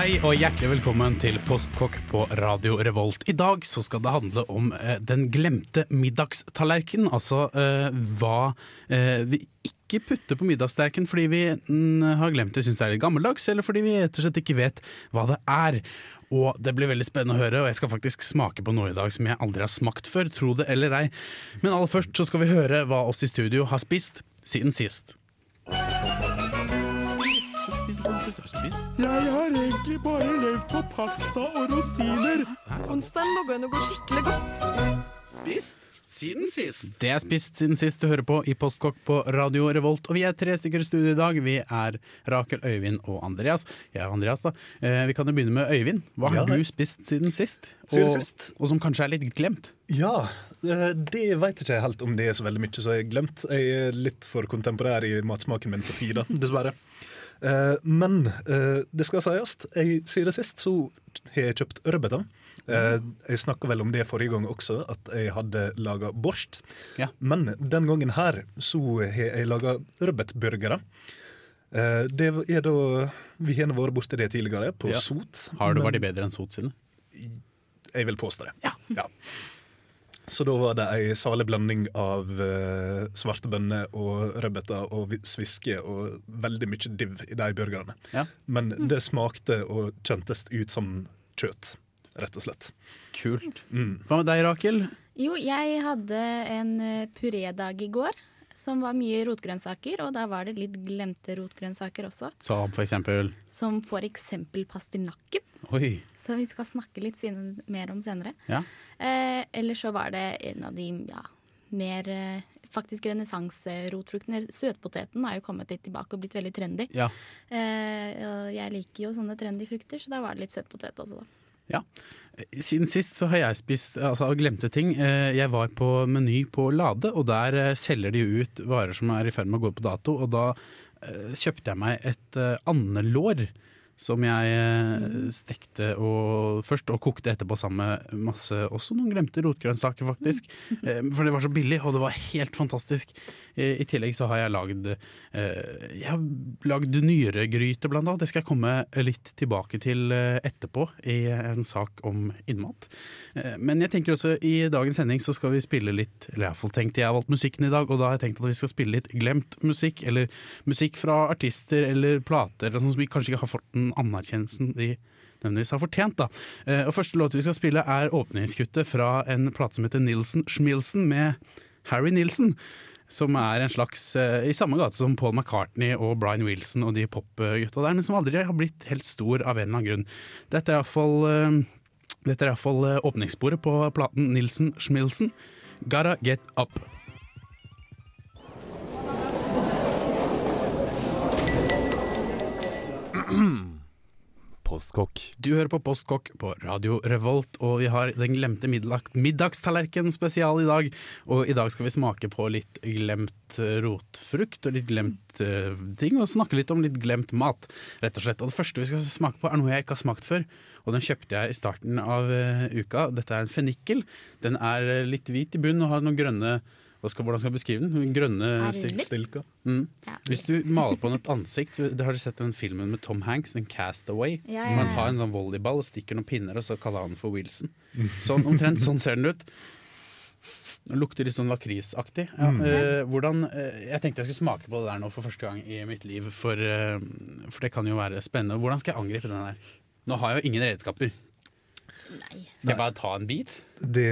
Hei og hjertelig velkommen til Postkokk på Radio Revolt. I dag så skal det handle om eh, den glemte middagstallerken. Altså eh, hva eh, vi ikke putter på middagstallerken fordi vi mm, har glemt det, syns det er litt gammeldags, eller fordi vi rett og slett ikke vet hva det er. Og det blir veldig spennende å høre, og jeg skal faktisk smake på noe i dag som jeg aldri har smakt før, tro det eller ei. Men aller først så skal vi høre hva oss i studio har spist siden sist. Jeg har egentlig bare levd på pasta og rosiner. Onsdagen lå an å gå skikkelig godt. Spist siden sist. Det er spist siden sist du hører på i Postkokk på Radio Revolt. Og vi er tre stykker i studio i dag. Vi er Rakel, Øyvind og Andreas. Jeg er Andreas, da. Eh, vi kan jo begynne med Øyvind. Hva har Ja, du spist siden sist? Siden og, sist? Og som kanskje er litt glemt? Ja, eh, det veit ikke jeg helt om det er så veldig mye som har glemt. Jeg er litt for kontemporær i matsmaken min for tida, dessverre. Eh, Men eh, det skal sies, jeg, siden sist så har jeg kjøpt rødbeter. Eh, Jeg snakka vel om det forrige gang også, at jeg hadde laga borst. Ja. Men den gangen her så har jeg laga rødbetburgere. Eh, Det er da Vi har vært borti det tidligere, på Ja. Sot. Har du de bedre enn Sot sine? Jeg vil påstå det. Ja. Så da var det ei salig blanding av uh, svarte bønner og rødbeter og sviske og veldig mye div i de burgerne. Ja. Men det smakte og kjentes ut som kjøtt, rett og slett. Kult. Mm. Hva med deg, Rakel? Jo, jeg hadde en eh, purédag i går som var mye rotgrønnsaker, og da var det litt glemte rotgrønnsaker også. Som for eksempel Som for eksempel pastinakken, Oi. som vi skal snakke litt mer om senere. Ja. Eh, eller så var det en av de ja, mer eh, faktisk renessanserotfruktene. Søtpoteten har jo kommet litt tilbake og blitt veldig trendy. ja. Eh, jeg liker jo sånne trendy frukter, så da var det litt søtpotet også, da. Ja. Siden sist så har jeg spist altså, glemte ting. Eh, Jeg var på Meny på Lade, og der eh, selger de ut varer som er i ferd med å gå på dato. Og da kjøpte jeg meg et andelår. Som jeg eh, stekte og, først og kokte etterpå sammen med masse også noen glemte rotgrønnsaker, faktisk. Eh, For det var så billig, og det var helt fantastisk. I tillegg så har jeg lagd eh, Jeg har lagd nyregryte, blant annet. Det skal jeg komme litt tilbake til etterpå i en sak om innmat. Men jeg tenker også i dagens sending så skal vi spille litt Eller iallfall tenkte jeg har valgt musikken i dag, og da har jeg tenkt at vi skal spille litt glemt musikk, eller musikk fra artister eller plater eller sånn som vi kanskje ikke har fått den anerkjennelsen de nødvendigvis har fortjent. da. Eh, Og Første låt vi skal spille er åpningskuttet fra en plate som heter Nilsen Schmilsen med Harry Nilsen. Som er en slags eh, i samme gate som Paul McCartney og Brian Wilson og de popgutta der, men som aldri har blitt helt stor av en eller annen grunn. Dette er iallfall uh, dette er iallfall åpningssporet på platen Nilsen Schmilsen. Gotta Get Up. Postkokk. Du hører på Postkokk på Radio Revolt, og vi har Den glemte middagstallerken spesial i dag. Og i dag skal vi smake på litt glemt eh, rotfrukt og litt glemt uh, ting, og snakke litt om litt glemt mat, rett og slett. Og det første vi skal smake på er noe jeg ikke har smakt før, og den kjøpte jeg i starten av uh, uka. Dette er en fennikel. Den er litt hvit i bunnen og har noen grønne hva skal, hvordan skal jeg beskrive den? den Grønne Stilka. Mm. Ja. Hvis du maler på den et ansikt det Har du sett den filmen med Tom Hanks, den Castaway? Ja, ja, Man tar en sånn volleyball og stikker noen pinner, og så kaller han den for Wilson. Sånn, omtrent sånn ser den ut. Den lukter litt sånn lakrisaktig. Ja, eh, hvordan, eh, jeg tenkte jeg skulle smake på det der nå for første gang i mitt liv, for, eh, for det kan jo være spennende. Hvordan skal jeg angripe den der? Nå har jeg jo ingen redskaper. Nei. Skal jeg bare ta en bit? Det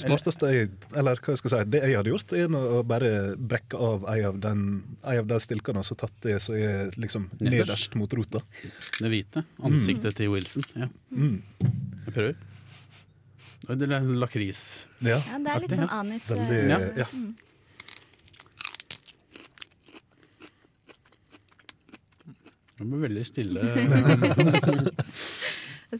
smarteste jeg Eller hva jeg skal si, det jeg hadde gjort, er å bare brekke av ei av, den, ei av de stilkene og så tatt det som er liksom Nederst. nederst mot rota. Det hvite. Ansiktet til Wilson. Ja. Mm. Jeg prøver. Oi, Det er sånn lakris. Ja, Ja, det er litt sånn anis. veldig eh, Ja. ja. Det ble veldig stille.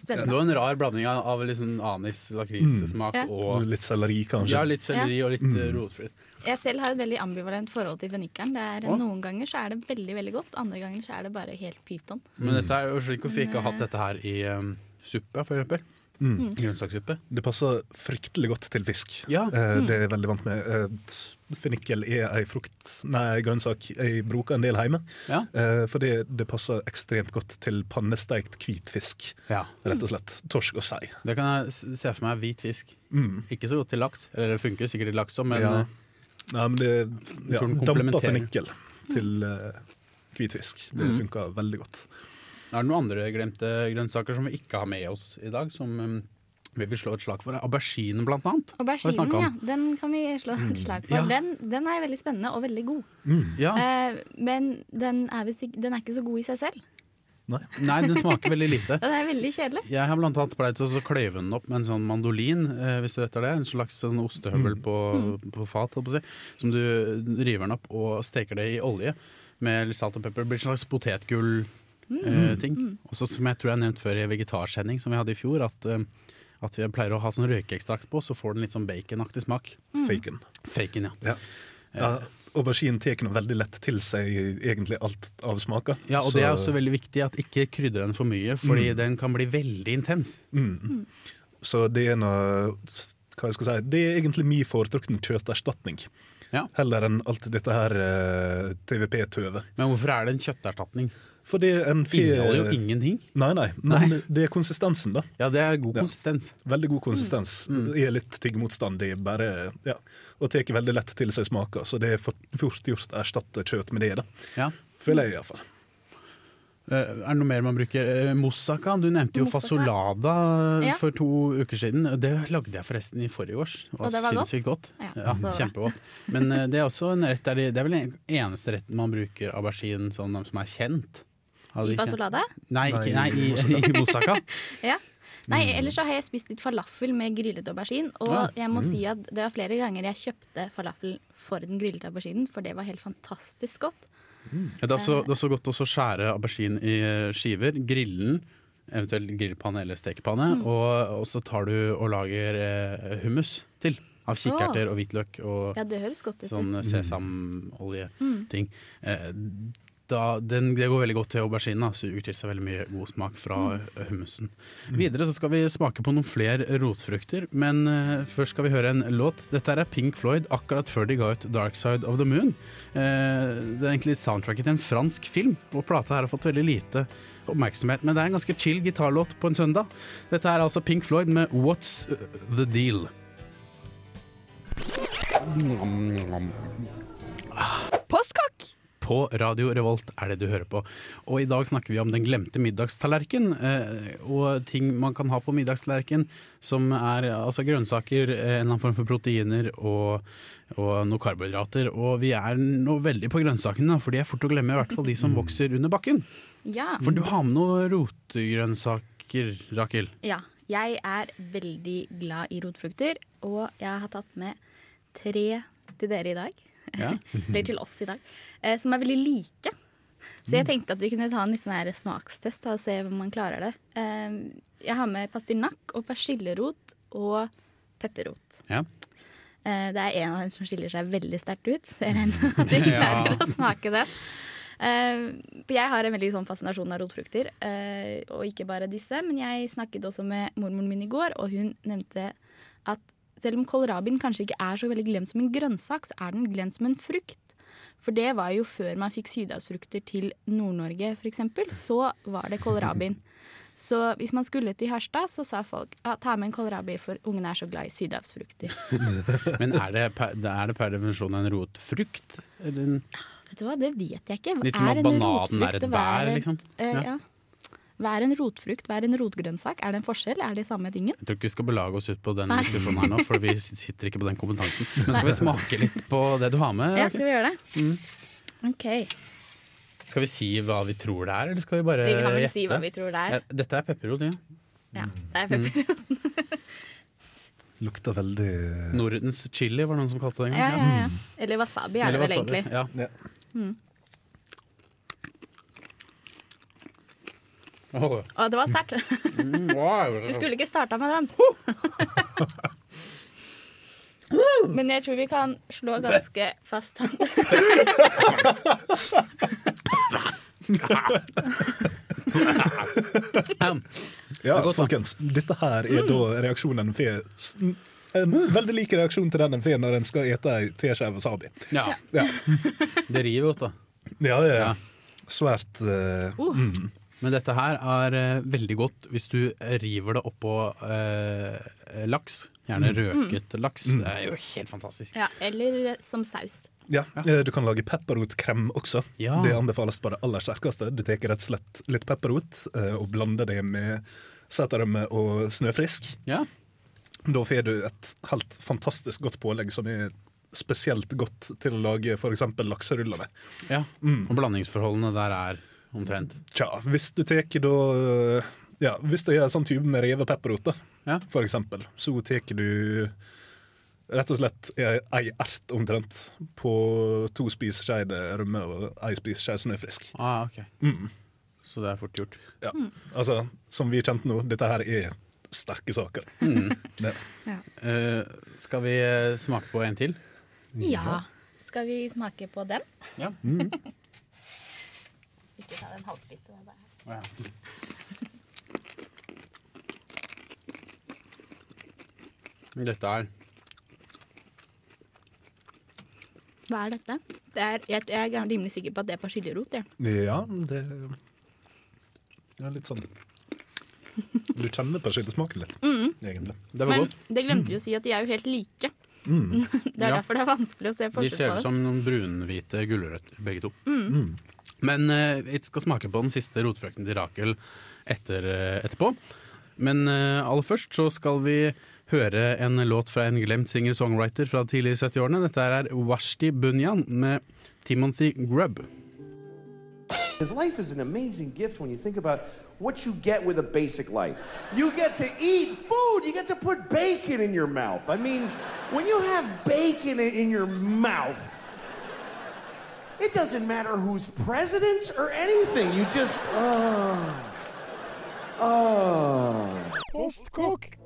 Det Det var en rar blanding av, liksom anis, lakrissmak Ja. og Litt selleri, kanskje. ja, litt selleri og litt mm. rotfritt. Jeg selv har et veldig ambivalent forhold til fennikelen. Det er, Noen ganger så er det veldig veldig godt, andre ganger så er det bare helt pyton. Men dette er jo slik hvorfor vi ikke har hatt dette her i um, suppe, for eksempel. Mm. Grønnsakssuppe. Det passer fryktelig godt til fisk. Ja. Eh, Det er jeg veldig vant med. Eh, Fennikel er ei frukt, nei, grønnsak jeg bruker en del hjemme. Ja. Eh, Fordi det passer ekstremt godt til pannesteikt hvitfisk, ja. rett og slett. Torsk og sei. Det kan jeg se for meg hvit fisk. Mm. Ikke så godt til laks. Eller det funker sikkert til laks òg, men Ja. uh, Nei, men det ja, dampa fennikel til eh, hvitfisk. Det Mm. funker veldig godt. er det noen andre glemte grønnsaker som vi ikke har med oss i dag, som um, vi vil slå et slag for? Auberginen, blant annet. Auberginen, ja, den kan vi slå et slag for. Ja. Den, den er veldig spennende og veldig god. Ja. Eh, men den er, den er ikke så god i seg selv. Nei. Nei, den smaker veldig lite. Og det er veldig kjedelig. Jeg har blant annet pleid å så kløyve den opp med en sånn mandolin, eh, hvis du vet det. En slags sånn ostehøvel på, på fat, holdt på å si. Som du river den opp og steker det i olje med litt salt og pepper. Det blir en slags potetgull-ting. Og som jeg tror jeg har nevnt før i vegetarsending, som vi hadde i fjor, at, eh, at jeg pleier å ha sånn røykeekstrakt på, så får den litt sånn baconaktig smak. Mm. Faken, ja. Ja. Ja, Aubergine tar veldig lett til seg egentlig alt av smaker. Ja, og Så- det er også veldig viktig at ikke krydre den for mye, fordi den kan bli veldig intens. Mm. Så det er noe hva jeg skal si, Det er egentlig min foretrukne kjøtterstatning. Ja. Heller enn alt dette her eh, TVP-tøvet. Men hvorfor er det en kjøtterstatning? For det er en fe... Inneholder jo ingenting. Nei, nei, men Nei. det er konsistensen, da. Ja, det er god Ja. konsistens. Veldig god konsistens. Mm. Det er litt tyggemotstandig, bare ja. Og tar veldig lett til seg smaker, så det er for- fort gjort å erstatte kjøtt med det, da. Ja. Føler jeg iallfall. Eh, Er det noe mer man bruker? Eh, Moussaka, du nevnte jo Moussaka. fasolada Ja. for to uker siden. Det lagde jeg forresten i forrige års. Og det var godt? sinnssykt godt. Ja, Ja. Kjempegodt. Men eh, det er også en rett der de, Det er vel den eneste retten man bruker aubergine sånn, som er kjent. Hadde I fasolada? Nei, ikke, nei i, i moussaka. Ja. Nei, Mm. ellers så har jeg spist litt falafel med grillet aubergine. Og Ja. jeg Mm. må si at det var flere ganger jeg kjøpte falafel for den grillede auberginen, for det var helt fantastisk godt. Ja, Det er også, det er også godt å skjære aubergine i eh, skiver, grille den, eventuelt grillpanne eller stekepanne, Mm. og, og så tar du og lager eh, hummus til. Av kikerter og hvitløk og Ja, sånn sesamoljeting. Mm. Eh, da, den, det går veldig godt til aubergine, så utgir seg veldig mye god smak fra eh, hummusen. Videre så skal vi smake på noen flere rotfrukter, men uh, først skal vi høre en låt. Dette er Pink Floyd akkurat før de ga ut 'Dark Side of the Moon'. Uh, det er egentlig soundtracket til en fransk film, og plata her har fått veldig lite oppmerksomhet. Men det er en ganske chill gitarlåt på en søndag. Dette er altså Pink Floyd med 'What's The Deal'. Postkokk! På Radio Revolt er det du hører på. Og i dag snakker vi om den glemte middagstallerken. Eh, og ting man kan ha på middagstallerken som er altså grønnsaker, eh, en eller annen form for proteiner og, og noen karbohydrater. Og vi er nå veldig på grønnsakene, for de er fort å glemme, i hvert fall de som vokser under bakken. Ja. For du har med noen rotgrønnsaker, Rakel. ja. Jeg er veldig glad i rotfrukter, og jeg har tatt med tre til dere i dag. Ja. Eller til oss i dag. Eh, som er veldig like. Så jeg tenkte at vi kunne ta en litt sånn her smakstest og se om man klarer det. Eh, jeg har med pastinakk og persillerot og pepperrot. Ja. Eh, det er en av dem som skiller seg veldig sterkt ut, så jeg regner med at vi klarer Ja. å smake det. Eh, jeg har en veldig sånn fascinasjon av rotfrukter, eh, og ikke bare disse. Men jeg snakket også med mormoren min i går, og hun nevnte at selv om kålrabien kanskje ikke er så veldig glemt som en grønnsak, så er den glemt som en frukt. For det var jo før man fikk sydhavsfrukter til Nord-Norge f.eks., så var det kålrabien. Så hvis man skulle til Harstad, så sa folk ja, ta med en kålrabi, for ungene er så glad i sydhavsfrukter. Men er det, per, er det per definisjon en rotfrukt? Eller en, Vet du hva, det vet jeg ikke. Hva litt som at bananen er et bær, liksom? Eh, Ja. ja. Hva er en rotfrukt, hva er en rotgrønnsak? Er det en forskjell? Er det samme tingen? Jeg tror ikke vi skal belage oss ut på den Nei. diskusjonen her nå, for vi sitter ikke på den kompetansen. Men skal vi smake litt på det du har med? Ja, skal vi gjøre det? Mm. OK. Skal vi si hva vi tror det er, eller skal vi bare Vi kan vel gjette? si hva vi tror det er. Ja, Dette er pepperrot, ja. Ja, det er pepper. Lukter veldig Nordens chili var det noen som kalte det en Ja, gang. ja, ja. Eller wasabi er Eller det vel wasabi, egentlig. Ja. ja. Åh. Å, det var sterkt. Mm. Vi skulle ikke starta med den. Men jeg tror vi kan slå ganske fast Ja. Ja, folkens. Dette her er da reaksjonen en får. En veldig lik reaksjon til den en får når en skal ete ei teskje wasabi. ja. Ja, Det river godt, da. ja, ja. Ja. Svært uh. mm. Men dette her er eh, veldig godt hvis du river det oppå eh, laks. Gjerne røket laks. Det er jo helt fantastisk. Ja, eller som saus. Ja, eh, Du kan lage pepperrotkrem også. Ja. Det anbefales på det aller sterkeste. Du tar rett og slett litt pepperrot eh, og blander det med seterrømme og snøfrisk. Ja. Da får du et helt fantastisk godt pålegg som er spesielt godt til å lage f.eks. lakseruller med. ja. Og blandingsforholdene der er omtrent. Tja, hvis du tar da eh, Ja, hvis du gjør en sånn tube med revet pepperrot, da, Ja. for eksempel, så tar du rett og slett ei ert omtrent på to spiseskjeer rømme og ei spiseskje snøfrisk. Ah, ok. Mm. Så det er fort gjort. Ja. Altså, som vi kjente kjent nå, dette her er sterke saker. Mm. ja. uh, skal vi eh, smake på en til? Ja. Skal vi smake på den? Ja. Ikke ta den halvspiste. det er Dette er Hva er dette? Det er, jeg, jeg er rimelig sikker på at det er persiljerot. Ja. Ja, det er litt sånn Du kjenner persillesmaken litt, egentlig. Det var Men godt. det glemte vi å si at de er jo helt like. det er Ja. derfor det er vanskelig å se De ser forskjell ut på som noen brunhvite gulrøtter, begge to. Men eh, vi skal smake på den siste rotfrukten til Rakel etter, eh, etterpå. Men eh, aller først så skal vi høre en låt fra en glemt singer-songwriter fra tidlig i 70-årene. Dette er Washti Bunyan med Timothy Grubb. Because life is an amazing gift when you think about what you get with a basic life. You get to eat food, you get to put bacon in your mouth. I mean, when you have bacon in your mouth, it doesn't matter who's president or anything. You just, oh. Oh. Postkokk.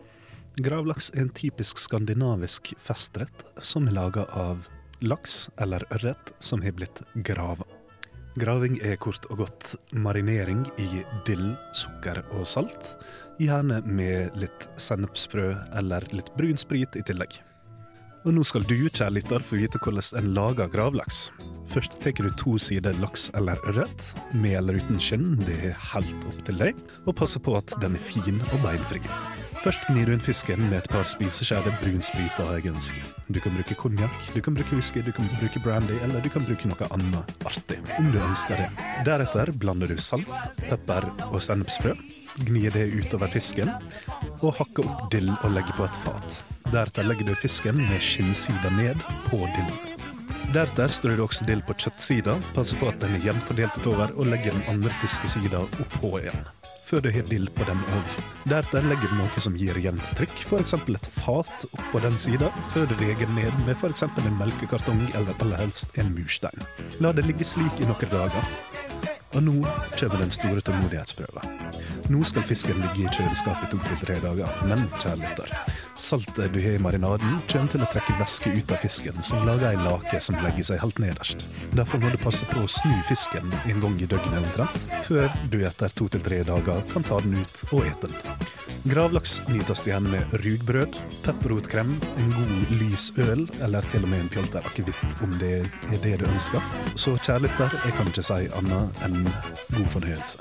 Gravlaks er en typisk skandinavisk festrett som er laga av laks eller ørret som har blitt grava. Graving er kort og godt marinering i dill, sukker og salt, gjerne med litt sennepsfrø eller litt brun sprit i tillegg. Og nå skal du, kjære lytter, få vite hvordan en lager gravlaks. Først tar du to sider laks eller ørret, med eller uten skinn, det er helt opp til deg, og passer på at den er fin og beinfri. Først gnir du inn fisken med et par spiseskjeer brunsprit av egen ønske. Du kan bruke konjakk, du kan bruke whisky, du kan bruke brandy, eller du kan bruke noe annet artig, om du ønsker det. Deretter blander du salt, pepper og sennepsfrø, gnir det utover fisken, og hakker opp dill og legger på et fat. Deretter legger du fisken med skinnsida ned på dillen. Deretter strør du også dill på kjøttsida, passer på at den er jevnt fordelt utover, og legger den andre fiskesida oppå igjen. Før du har dill på den òg. Deretter legger du noe som gir jevnt trykk, f.eks. et fat oppå den sida, før du reger ned med f.eks. en melkekartong eller aller helst en murstein. La det ligge slik i noen dager. Og nå kommer den store tålmodighetsprøven. Nå skal fisken ligge i kjøleskapet i to til tre dager, men kjære lytter, saltet du har i marinaden kommer til å trekke væske ut av fisken, som lager ei lake som legger seg helt nederst. Derfor må du passe på å snu fisken en gang i døgnet omtrent, før du etter to til tre dager kan ta den ut og ete den. Gravlaks nytes gjerne med rugbrød, pepperrotkrem, en god lys øl, eller til og med en pjolter akevitt om det er det du ønsker. Så kjærligheter, jeg kan ikke si annet enn god fornøyelse.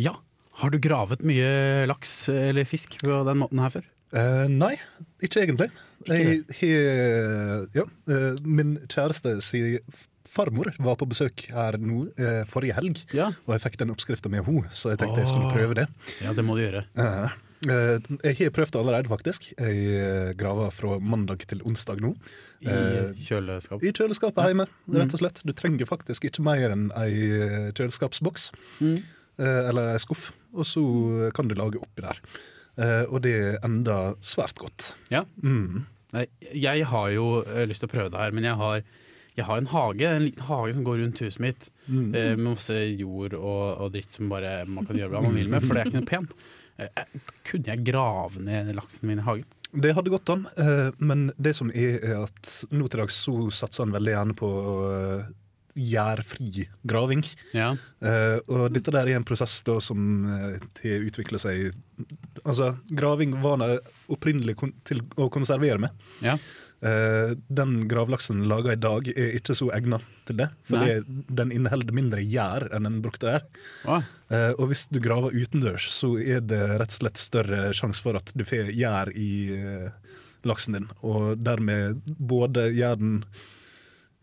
Ja, har du gravet mye laks eller fisk på den måten her før? Eh, nei, ikke egentlig. Jeg har Ja, eh, min kjæreste sier farmor var på besøk her nå eh, forrige helg, Ja. og jeg fikk den oppskrifta med henne, så jeg tenkte jeg skulle prøve det. Ja, det må du gjøre. Eh, eh, jeg har prøvd det allerede, faktisk. Jeg graver fra mandag til onsdag nå. I kjøleskapet. kjøleskap. I kjøleskapet hjemme, rett og slett. Du trenger faktisk ikke mer enn ei eh, kjøleskapsboks. Mm. Eh, Eller ei skuff, og så kan du lage oppi der. Eh, Og det enda svært godt. Ja. Mm. Jeg har jo eh, lyst til å prøve det her, men jeg har jeg har en hage, en liten hage som går rundt huset mitt. Mm. Med masse jord og, og dritt som bare man kan gjøre hva man vil med, for det er ikke noe pent. Kunne jeg grave ned laksen min i hagen? Det hadde gått an, men det som er, er at nå til dags så satser han veldig gjerne på gjærfri graving. Ja. uh, og dette der er en prosess da som uh, har utvikla seg Altså, graving var det opprinnelig kon til å konservere med. ja. Uh, den gravlaksen laga i dag er ikke så egna til det, Fordi Nei. den inneholder mindre gjær enn den brukte er. Å, Eh, og hvis du graver utendørs, så er det rett og slett større sjanse for at du får gjær i eh, laksen din, og dermed både gjør den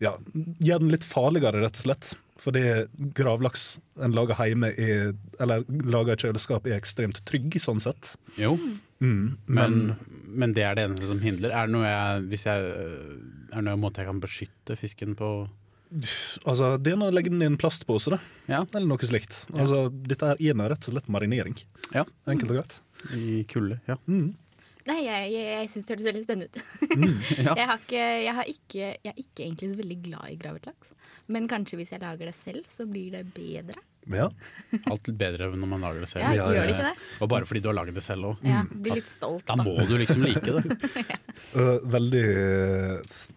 ja, gjør den litt farligere, rett og slett. Fordi gravlaks en lager hjemme, i, eller lager i kjøleskap, er ekstremt trygg, sånn sett. jo, Mm, men, men men det er det eneste som hindrer. Er det noe jeg, jeg, er det noe måte jeg kan beskytte fisken på? altså, det er å legge den i en plastpose, da. Ja, Eller noe slikt. Altså, dette er rett og slett marinering. ja. Enkelt og greit. i kulde. Ja. Mm. Nei, jeg, jeg, jeg syns det hørtes veldig spennende ut. Ja. Jeg, har ikke, jeg, har ikke, jeg er ikke egentlig så veldig glad i gravet laks. Men kanskje hvis jeg lager det selv, så blir det bedre. Ja. Alt litt bedre når man lager det selv. Ja, Ja, ja, Gjør det ikke det? Og bare fordi du har laget det selv òg. Ja, Blir litt stolt, Da da. må du liksom like det. Og veldig,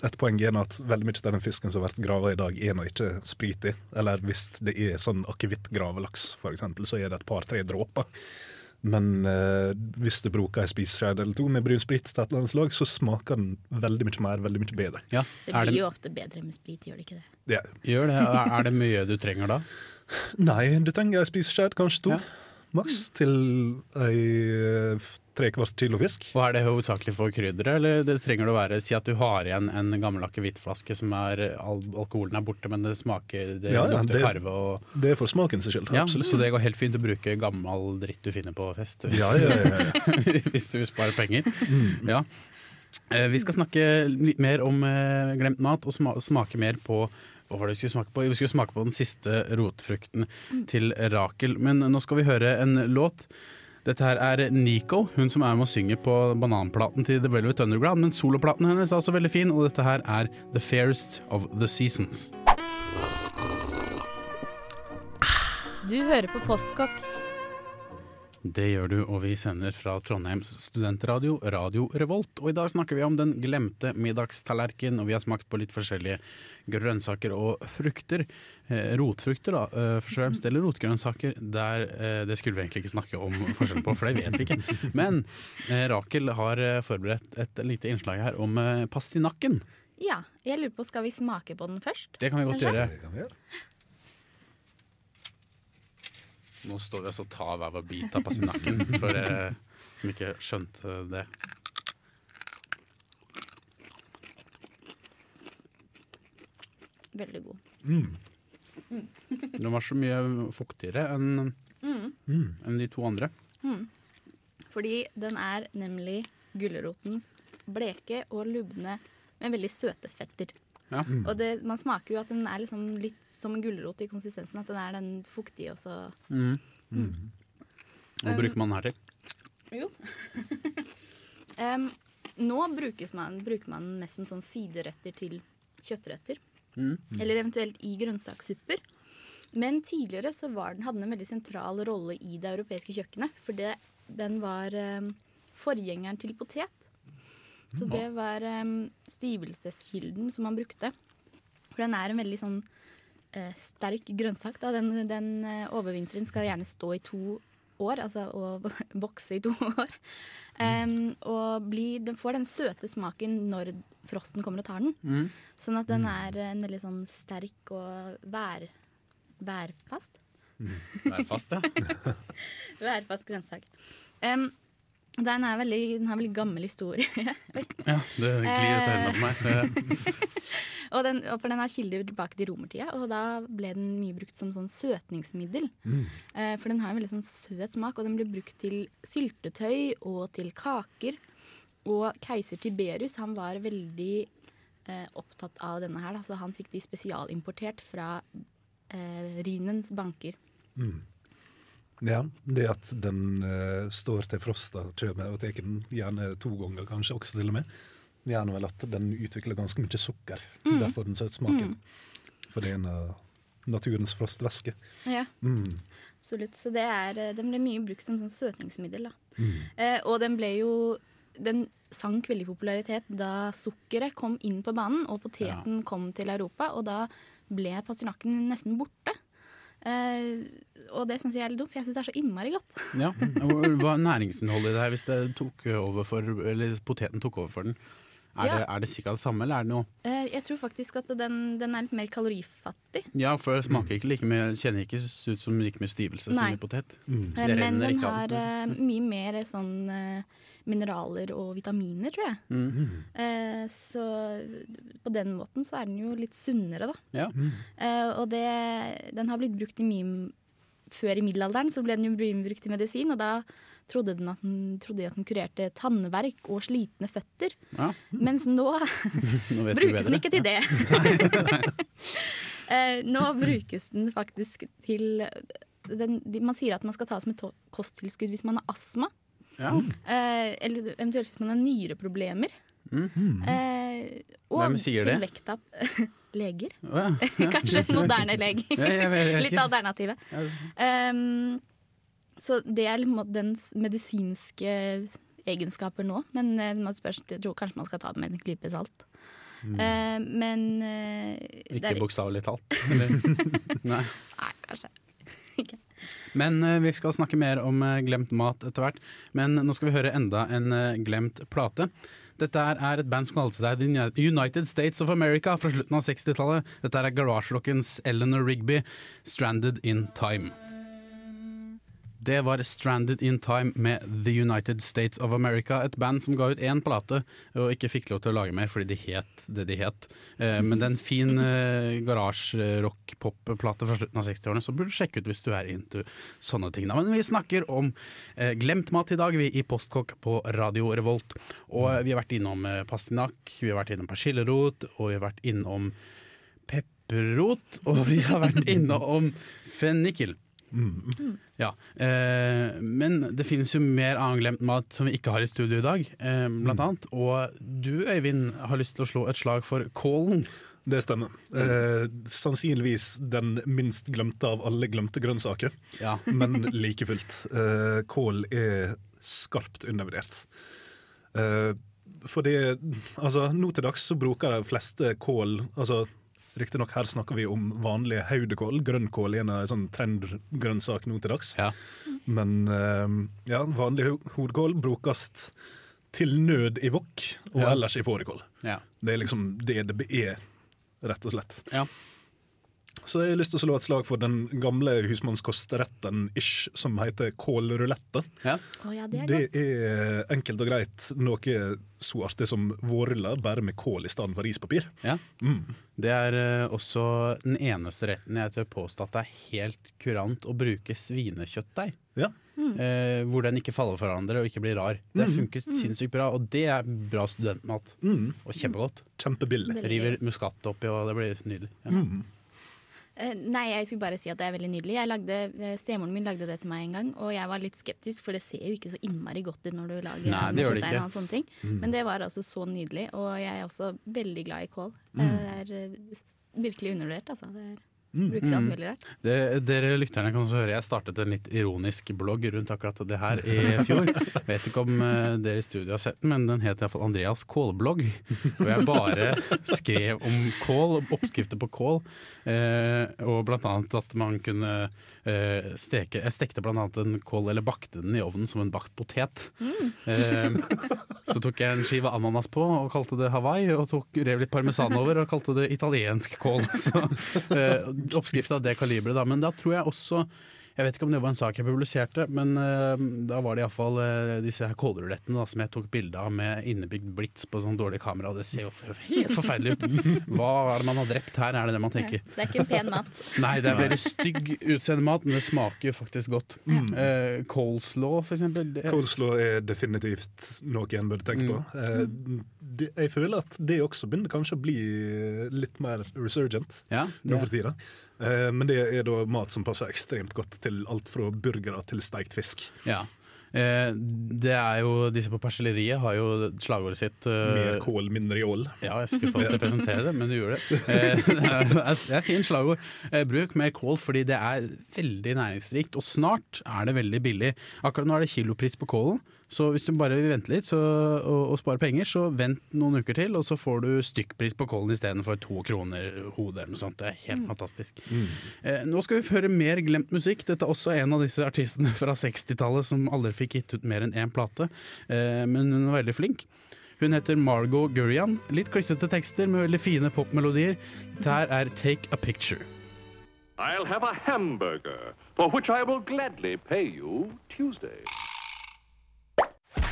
et poeng er at veldig mye av den fisken som har vært grava i dag, er nå ikke sprit i. Eller hvis det er sånn akevittgravelaks, for eksempel, så er det et par-tre dråper. Men eh, hvis du bruker ei spiseskje eller to med brun sprit til et eller annet slag, så smaker den veldig mye mer, veldig mye bedre. Ja. Det blir det, jo ofte bedre med sprit, gjør det ikke det? Ja. gjør det. Er er det mye du trenger da? Nei, du trenger ei spiseskje, kanskje to, Ja. maks, til ei tre kvart kilo fisk. Og Er det hovedsakelig for krydderet, eller det trenger det å være Si at du har igjen en gammel akevittflaske som er al alkoholen er borte, men det smaker Det Ja, ja, lukter det- karve og Det er for smaken sin skyld. ja, absolutt. Så det går helt fint å bruke gammel dritt du finner på fest. Hvis, Ja, ja, ja, ja. hvis du sparer penger. penger. Ja. Eh, Vi skal snakke litt mer om eh, glemt mat, og smake mer på hva var det vi skulle smake på? Vi skulle smake på den siste rotfrukten til Rakel. Men nå skal vi høre en låt. Dette her er Nico, hun som er med og synger på bananplaten til The Velvet Underground. Men soloplaten hennes er også veldig fin, og dette her er The Fairest of the Seasons. Du hører på Postkokk. Det gjør du, og vi sender fra Trondheims studentradio, Radio Revolt. Og i dag snakker vi om den glemte middagstallerken, og vi har smakt på litt forskjellige grønnsaker og frukter. Eh, rotfrukter, da, eh, først og fremst, eller rotgrønnsaker. Der, eh, det skulle vi egentlig ikke snakke om forskjellen på, for det vet vi ikke. Men eh, Rakel har eh, forberedt et lite innslag her om eh, pastinakken. Ja, jeg lurer på, skal vi smake på den først? Det kan vi godt Kanskje? gjøre. Det kan vi gjøre. Nå står vi altså og tar hver vår bit av pastinakken, for dere som ikke skjønte det. Veldig god. Den var så mye fuktigere enn enn de to andre. Fordi den er nemlig gulrotens bleke og lubne, men veldig søte fetter. Ja. Og det, man smaker jo at den er liksom litt som en gulrot i konsistensen. At den er den fuktige også. og Mm. Hva bruker man den her til? Jo. um, nå man, bruker man den mest som sånn siderøtter til kjøttretter. Eller eventuelt i grønnsakssupper. Men tidligere så var den, hadde den en veldig sentral rolle i det europeiske kjøkkenet. For det, den var um, forgjengeren til potet. Så det var um, stivelseskilden som man brukte. For den er en veldig sånn uh, sterk grønnsak. Da. Den, den uh, overvinteren skal gjerne stå i to år, altså å vokse i to år. Um, og blir, den får den søte smaken når frosten kommer og tar den. Sånn at den er en veldig sånn sterk og vær, værfast. Vær fast, ja. Værfast grønnsak. Em, den, er veldig, den har veldig gammel historie. ja det glir av hendene på meg. Eh, Og den, for den har kilder tilbake til romertida, og da ble den mye brukt som sånn søtningsmiddel. Mm. for den har en veldig sånn søt smak, og den ble brukt til syltetøy og til kaker. Og keiser Tiberius han var veldig eh, opptatt av denne her, da, så han fikk de spesialimportert fra eh, Rhinens banker. Ja, det at den uh, står til frosta kommer og tar den gjerne to ganger, kanskje også til og med. Gjerne vel at den utvikler ganske mye sukker. Mm. Derfor den søtsmaken. For det er en av naturens frostvæske. Ja, Mm. absolutt. Så det er, eh, den ble mye brukt som sånn søtningsmiddel. Da. Mm. Eh, og den ble jo Den sank veldig popularitet da sukkeret kom inn på banen og poteten kom til Europa, og da ble pastinakken nesten borte. Eh, og det syns jeg er litt dumt, for jeg syns det er så innmari godt. Ja. Hva er næringsinnholdet i det her hvis tok for, poteten tok over for den? Er, Ja. det, er det cirka det samme, eller er det noe Eh, jeg tror faktisk at den, den er litt mer kalorifattig. Ja, for det smaker ikke like mye Kjenner ikke ut som like mye stivelse Nei. som i potet. Mm. Eh, Men den har eh, mye mer sånn uh, mineraler og vitaminer, tror jeg. Mm. Eh, så på den måten så er den jo litt sunnere, da. Ja. Eh, og det, den har blitt brukt i mye Før i middelalderen så ble den jo brukt i medisin, og da trodde, den at den, trodde at den kurerte tannverk og slitne føtter. Ja. Mens nå Nå brukes den ikke til det. Eh, nå brukes den faktisk til den, Man sier at man skal ta som et kosttilskudd hvis man har astma. Ja. Eh, eller eventuelt hvis man har nyreproblemer. Eh, og Hvem sier til det? vekttap. Leger. Oh, ja. Kanskje moderne leger. Ja, Litt ikke. alternative. Um, så det er dens medisinske egenskaper nå. Men eh, man spørs, jeg tror kanskje man skal ta det med en klype salt. Eh, men uh, Ikke bokstavelig talt. Eller? Nei. Nei, kanskje. ikke. Men uh, vi skal snakke mer om glemt mat etter hvert. Men nå skal vi høre enda en glemt plate. Dette er, et band som kalte seg United States of America fra slutten av 60-tallet. Dette er Garage Rockens Eleanor Rigby, 'Stranded in Time'. Det var Stranded in Time med The United States of America, et band som ga ut én plate og ikke fikk lov til å lage mer fordi de het det de het. Eh, men det er en fin eh, garasjerock-pop-plate fra slutten av 60-årene, så burde du sjekke ut hvis du er into sånne ting. Men vi snakker om eh, glemt mat i dag, vi i Postkokk på Radio Revolt. Og vi har vært innom pastinakk, vi har vært innom persillerot, og vi har vært innom pepperrot, og vi har vært innom fennikel. Ja, eh, Men det finnes jo mer annen glemt mat som vi ikke har i studio i dag, eh, blant annet. Og du Øyvind har lyst til å slå et slag for kålen. Det stemmer. Eh, sannsynligvis den minst glemte av alle glemte grønnsaker, Ja. men like fullt. Eh, kål er skarpt undervurdert. Eh, fordi Altså, nå til dags så bruker de fleste kål altså Riktignok her snakker vi om vanlig haudekål. Grønnkål er en av sånn trendgrønnsak nå til dags. Ja. Men eh, ja, vanlig ho- hodekål brukes til nød i wok, og Ja. ellers i fårikål. Ja. Det er liksom det det er, rett og slett. Ja. Så jeg har lyst til å slå et slag for den gamle husmannskostretten ish som heter kålrulette. ja. Oh, ja, det er Det er enkelt og greit noe så artig som vårruller, bare med kål i stedet for rispapir. ja. Mm. Det er eh, også den eneste retten jeg tør påstå at det er helt kurant å bruke svinekjøttdeig. Ja. Eh, hvor den ikke faller for hverandre og ikke blir rar. Det funker sinnssykt bra, og det er bra studentmat. Mm. Og kjempegodt. Kjempebillig. River muskat oppi, og det blir nydelig. Ja. Mm. Eh, Nei, jeg skulle bare si at det er veldig nydelig. Jeg lagde, eh, Stemoren min lagde det til meg en gang, og jeg var litt skeptisk, for det ser jo ikke så innmari godt ut når du lager Nei, det gjør det ikke. og sånne ting. Men det var altså så nydelig, og jeg er også veldig glad i kål. Mm. Det er eh, virkelig undervurdert, altså. Det er, mulig rart. Det, dere lytterne kan også høre Jeg startet en litt ironisk blogg rundt akkurat det her i fjor. Vet ikke om eh, dere i studio har sett den, men den het iallfall Andreas kålblogg. Hvor jeg bare skrev om kål, oppskrifter på kål. Eh, og blant annet at man kunne eh, steke Jeg stekte annet en kål, eller bakte den i ovnen som en bakt potet. Eh, så tok jeg en skive ananas på og kalte det Hawaii, og tok, rev litt parmesan over og kalte det italiensk kål. Så, eh, oppskrift av det kaliberet, da. Men da tror jeg også jeg vet ikke om det var en sak jeg publiserte, men uh, da var det iallfall uh, disse her kålrulettene da, som jeg tok bilde av med innebygd blits på sånn dårlig kamera, det ser jo helt forferdelig ut. Hva er det man har drept her, er det det man tenker. Det er ikke en pen mat. Nei, det er veldig stygg utseende mat, men det smaker jo faktisk godt. Eh, coleslaw, for eksempel. Coleslaw er definitivt noe en burde tenke på. Mm. Uh, jeg føler at det også begynner kanskje å bli litt mer resurgent ja, nå for tida. Eh, men det er da mat som passer ekstremt godt til alt fra burgere til steikt fisk. ja. Eh, det er jo, Disse på persilleriet har jo slagordet sitt eh, Mer kål, mindre jål. Ja, jeg skulle få til å presentere det, men du gjorde det. Eh, Det er fint slagord. Bruk mer kål fordi det er veldig næringsrikt, og snart er det veldig billig. Akkurat nå er det kilopris på kålen, så hvis du bare vil vente litt så, og, og spare penger, så vent noen uker til, og så får du stykkpris på kålen istedenfor to kroner hodet eller noe sånt. Det er helt fantastisk. Eh, nå skal vi høre mer glemt musikk. Dette er også en av disse artistene fra 60-tallet som aldri fikk gitt ut mer enn én plate, eh, men hun var veldig flink. Hun heter Margot Gurian. Litt klissete tekster med veldig fine popmelodier. Her er Take a Picture. I'll have a hamburger, for which I will gladly pay you Tuesday.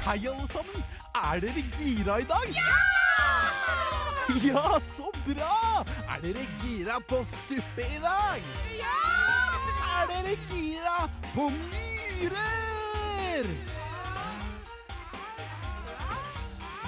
Hei, alle sammen! Er dere gira i dag? Ja! Ja, så bra! Er dere gira på suppe i dag? Ja! Er dere gira på nyrer?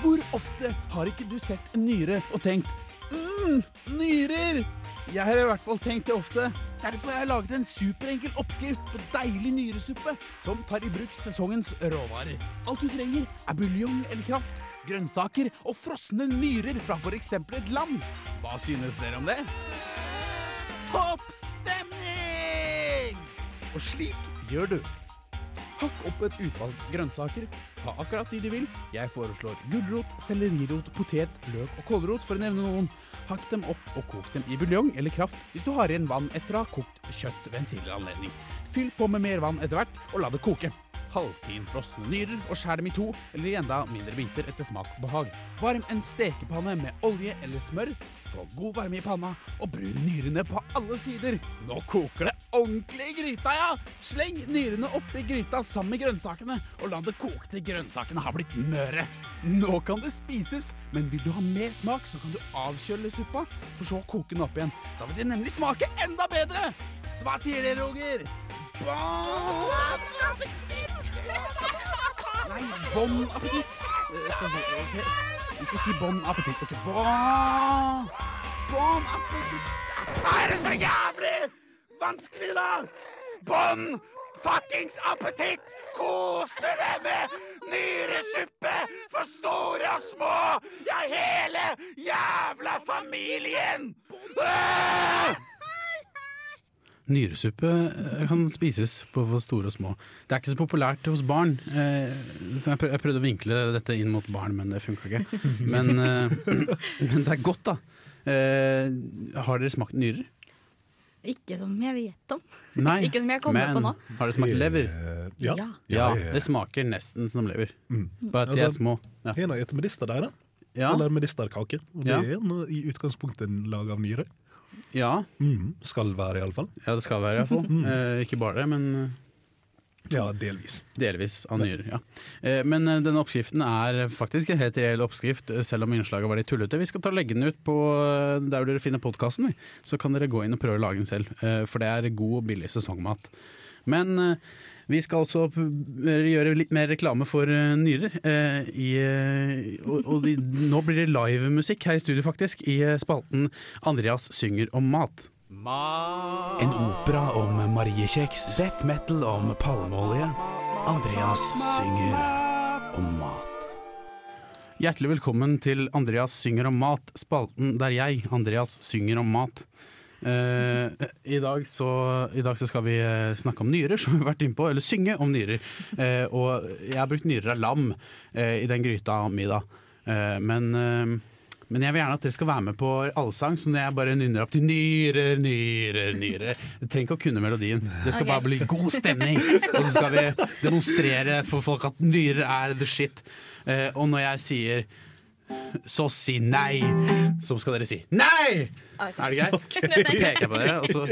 Hvor ofte har ikke du sett en nyre og tenkt mm, nyrer? Jeg har i hvert fall tenkt det ofte. Derfor har jeg laget en superenkel oppskrift på deilig nyresuppe som tar i bruk sesongens råvarer. Alt du trenger er buljong eller kraft, grønnsaker og frosne nyrer fra f.eks. et lam. Hva synes dere om det? Topp stemning! Og slik gjør du. Hakk opp et utvalg grønnsaker. Ta akkurat de du vil. Jeg foreslår gulrot, sellerirot, potet, løk og kålrot, for å nevne noen. Hakk dem opp og kok dem i buljong eller kraft hvis du har igjen vann etter å ha kokt kjøtt ved en tidligere anledning. Fyll på med mer vann etter hvert, og la det koke. Halvtin frosne nyrer og skjær dem i to, eller i enda mindre biter etter smak og behag. Varm en stekepanne med olje eller smør. Få god varme i panna, og brun nyrene på alle sider. Nå koker det ordentlig i gryta, ja! Sleng nyrene oppi gryta sammen med grønnsakene, og la det koke til grønnsakene har blitt møre. Nå kan det spises, men vil du ha mer smak, så kan du avkjøle suppa, for så å koke den opp igjen. Da vil det nemlig smake enda bedre! Så hva sier dere, Roger? Bon appétit! Nei, bon appétit. Vi skal si bon appétit. Ok, bon Bon appétit. Er det så jævlig vanskelig, da? Bon fuckings appétit! Kos dere med nyresuppe for store og små! Ja, hele jævla familien! Ah! Nyresuppe eh, kan spises på for store og små. Det er ikke så populært hos barn. Eh, så jeg, prøv, jeg prøvde å vinkle dette inn mot barn, men det funka ikke. Men, eh, men det er godt, da. Eh, har dere smakt nyrer? Ikke som jeg vet om. Nei. Ikke som jeg kommer på nå. har dere smakt lever? Ja. Ja. Ja, det smaker nesten som lever. Mm. Bare at de er Altså, små. Ja. En av medister der, da. Ja, Eller medisterkake. Og det Ja. er i utgangspunktet en lag av nyre. Ja, Mm. Skal være, iallfall. ja det skal være iallfall. Eh, ikke bare det, men eh, Ja, delvis. Delvis av nyrer, ja. Eh, Men eh, denne oppskriften er faktisk en helt reell oppskrift, selv om innslaget var litt tullete. Vi skal ta og legge den ut på der dere finner podkasten, så kan dere gå inn og prøve å lage den selv. eh, For det er god og billig sesongmat. Men vi skal altså gjøre litt mer reklame for eh, nyrer. eh, I, eh, og og de, nå blir det livemusikk her i studio, faktisk, i spalten 'Andreas synger om mat'. En opera om mariekjeks. Death metal om palmeolje. Andreas synger om mat. Hjertelig velkommen til Andreas synger om mat, spalten der jeg, Andreas, synger om mat. Eh, i, dag så, I dag så skal vi eh, snakke om nyrer, som vi har vært inne på, eller synge om nyrer. Eh, og jeg har brukt nyrer av lam eh, i den gryta mi, da. Eh, men eh, men jeg vil gjerne at dere skal være med på allsang, så når jeg bare nynner opp til nyrer, nyrer, nyrer Du trenger ikke å kunne melodien. Det skal bare bli god stemning. Og så skal vi demonstrere for folk at nyrer er the shit. Eh, og når jeg sier så si nei, så skal dere si nei! Er det greit? Så peker jeg på dere, og så,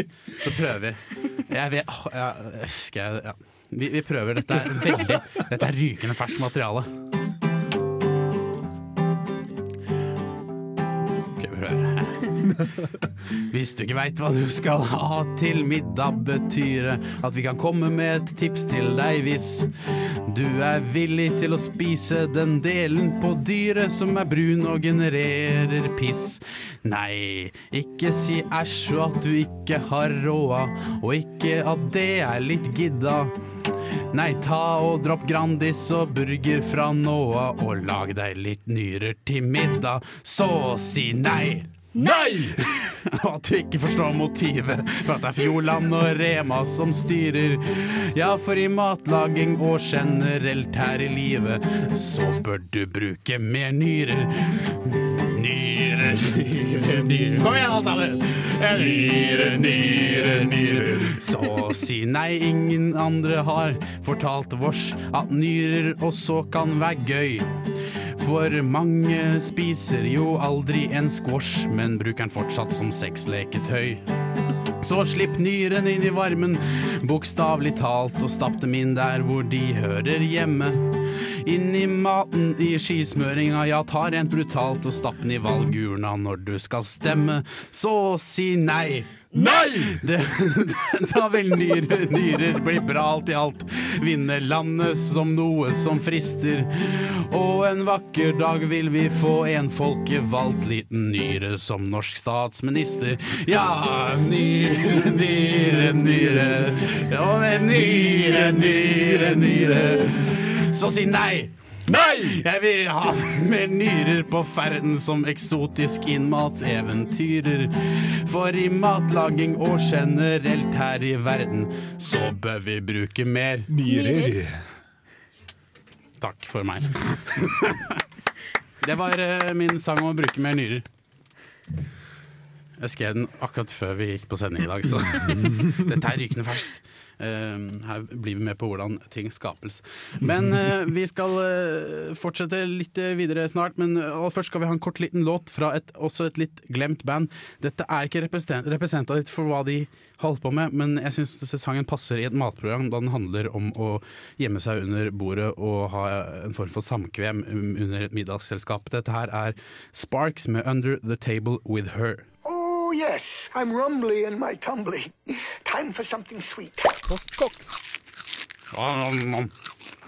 så prøver vi. Jeg vet, ja, skal jeg, ja. vi, vi prøver. Dette er veldig Dette er rykende ferskt materiale. Hvis du ikke veit hva du skal ha til middag, betyr det at vi kan komme med et tips til deg hvis du er villig til å spise den delen på dyret som er brun og genererer piss. Nei, ikke si æsj og at du ikke har råda, og ikke at det er litt gidda. Nei, ta og dropp Grandis og burger fra nå av, og lag deg litt nyrer til middag, så si nei. Nei! At du ikke forstår motivet for at det er Fjordland og Rema som styrer. Ja, for i matlaging og generelt her i livet, så bør du bruke mer nyrer. Nyrer, nyrer, nyrer Kom igjen, alle sammen! Nyrer, nyrer, nyrer. Så si nei, ingen andre har fortalt vårs at nyrer også kan være gøy. For mange spiser jo aldri en squash, men bruker den fortsatt som sexleketøy. Så slipp nyren inn i varmen, bokstavelig talt, og stapp dem inn der hvor de hører hjemme. Inn i maten i skismøringa, ja, ta rent brutalt og stapp den i valgurna når du skal stemme. Så si nei. Nei! Det, da vil nyrer, nyrer bli bra alt i alt. Vinne landet som noe som frister. Og en vakker dag vil vi få en folkevalgt liten nyre som norsk statsminister. Ja, nyre, nyre, nyre. Ja, nyre, nyre, nyre. Så si nei! Nei! Jeg vil ha mer nyrer på ferden som eksotisk innmatseventyrer. For i matlaging og generelt her i verden, så bør vi bruke mer Nyrer. Takk for meg. Det var eh, min sang om å bruke mer nyrer. Jeg skrev den akkurat før vi gikk på sending i dag, så dette er rykende ferskt. Eh, her blir vi med på hvordan ting skapes. Men eh, vi skal eh, fortsette litt eh, videre snart. Men først skal vi ha en kort liten låt fra et, også et litt glemt band. Dette er ikke represent- representativt for hva de holdt på med, men jeg syns sangen passer i et matprogram da den handler om å gjemme seg under bordet og ha en form for samkvem um, under et middagsselskap. Dette her er Sparks med 'Under The Table With Her'. Oh, yes, I'm rumbly in my tumbly. Time for something sweet. Ja,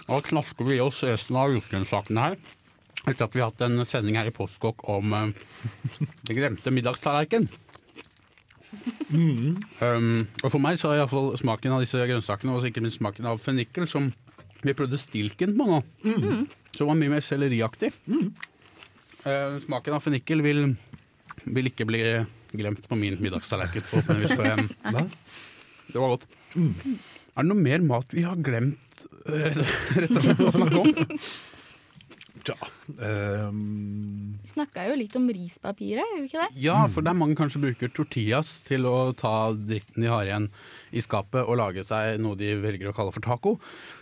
Nå knasker vi i oss resten av ukensakene her. Etter at vi har hatt en sending her i Postkokk om uh, den glemte middagstallerken. Um, og for meg så er iallfall smaken av disse grønnsakene, og ikke minst smaken av fennikel, som vi prøvde stilken på nå, som var mye mer selleriaktig. Uh, smaken av fennikel vil, vil ikke bli glemt på min middagstallerken. på for, det var godt. Er det noe mer mat vi har glemt eh, rett og slett å snakke om? Tja. um... Vi snakka jo litt om rispapiret, gjorde vi ikke det? Ja, for der mange kanskje bruker tortillas til å ta dritten de har igjen i skapet og lage seg noe de velger å kalle for taco.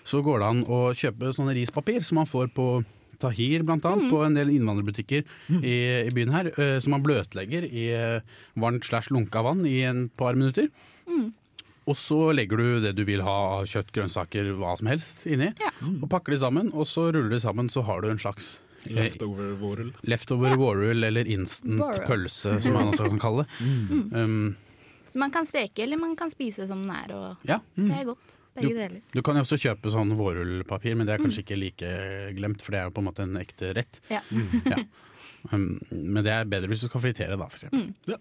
Så går det an å kjøpe sånne rispapir som man får på Tahir blant annet, på en del innvandrerbutikker i, i byen her, uh, som man bløtlegger i uh, varmt slash lunka vann i en par minutter. Og så legger du det du vil ha av kjøtt, grønnsaker, hva som helst inni, Ja. og pakker de sammen, og så ruller de sammen, så har du en slags eh, leftover warrel. leftover vårrull eller instant Vårrull. pølse, som man også kan kalle det. Um, Så man kan steke, eller man kan spise som den er, og ja. det er godt. Begge deler. Du kan jo også kjøpe sånn vårrullpapir, men det er kanskje ikke like glemt, for det er jo på en måte en ekte rett. Ja. Ja. Um, men det er bedre hvis du skal fritere, da, for eksempel. Ja.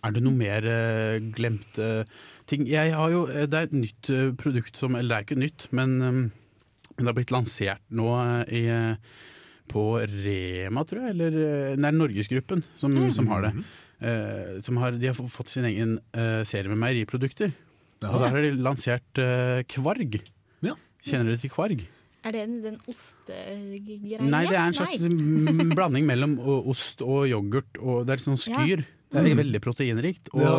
Er det noe mer uh, glemte ting? Jeg har jo, eh, det er et nytt uh, produkt som Eller det er ikke nytt, men um, det har blitt lansert nå i, på Rema, tror jeg. Eller det er Norgesgruppen som, som har det. Eh, som har, de har fått sin egen serie med meieriprodukter. Og der har de lansert uh, kvarg. Ja. Kjenner du til kvarg? Er det den, den ostegreia? Nei, det er en slags blanding mellom ost og yoghurt. Og det er litt sånn skyr. Det er veldig proteinrikt. Og, Ja,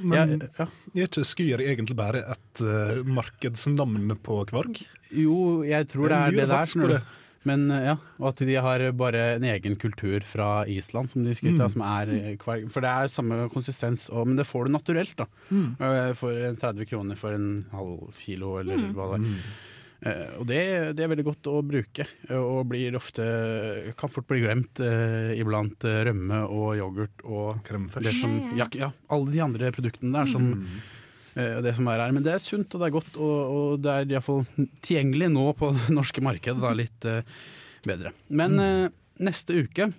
ja, Men ja, er ikke Skyr egentlig bare et uh, markedsnavn på kvarg? jo, jeg tror det er det lurer der. Men eh, ja, og at de har bare en egen kultur fra Island som de skryter av, som er eh. For det er samme konsistens, og, men det får du naturelt, da. Mm. For 30 kroner for en halv kilo, eller hva det er. Uh, og det, det er veldig godt å bruke, eh, og blir ofte kan fort bli glemt uh, iblant uh, rømme og yoghurt og Crème det fraiche. som, Ja, ja, ja, alle de andre produktene der som eh, det som er her. Men det er sunt og det er godt, og, og det er iallfall tilgjengelig nå på det norske markedet. Da, litt eh, bedre. Men eh, neste uke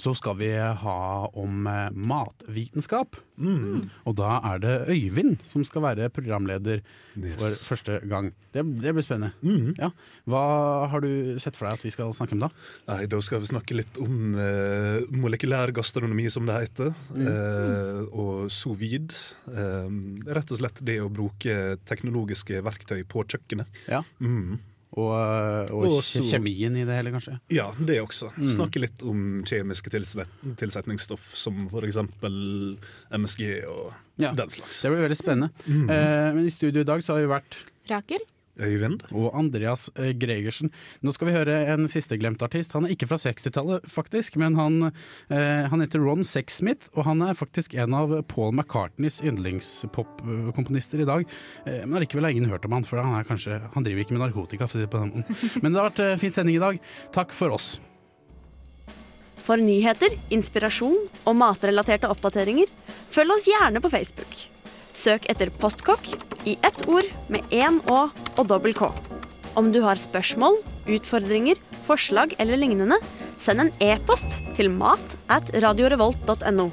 så skal vi ha om eh, matvitenskap. Mm. Og da er det Øyvind som skal være programleder Yes. for første gang. Det, det blir spennende. Mm. Ja. Hva har du sett for deg at vi skal snakke om da? Nei, Da skal vi snakke litt om eh, molekylær gastronomi, som det heter. Eh, og sous vide. Eh, rett og slett det å bruke teknologiske verktøy på kjøkkenet. Ja. Mm. Og, og, Og så- kjemien i det hele, kanskje? Ja, det også. Snakke litt om kjemiske tilset tilsetningsstoff, som f.eks. MSG og Ja. den slags. Det blir veldig spennende. Eh, men i studio i dag så har vi vært Rakel? Øyvind? og Andreas eh, Gregersen. Nå skal vi høre en siste glemt artist. Han er ikke fra 60-tallet, faktisk, men han, eh, han heter Ron Sexsmith, og han er faktisk en av Paul McCartneys yndlingspopkomponister i dag. Eh, men allikevel har ingen hørt om han, for han, er kanskje, han driver ikke med narkotika. For å si på den måten. Men det har vært eh, fin sending i dag. Takk for oss. For nyheter, inspirasjon og matrelaterte oppdateringer, følg oss gjerne på Facebook. Søk etter Postkokk i ett ord med én Å og dobbel K. Om du har spørsmål, utfordringer, forslag eller lignende, send en e-post til mat at radiorevolt.no.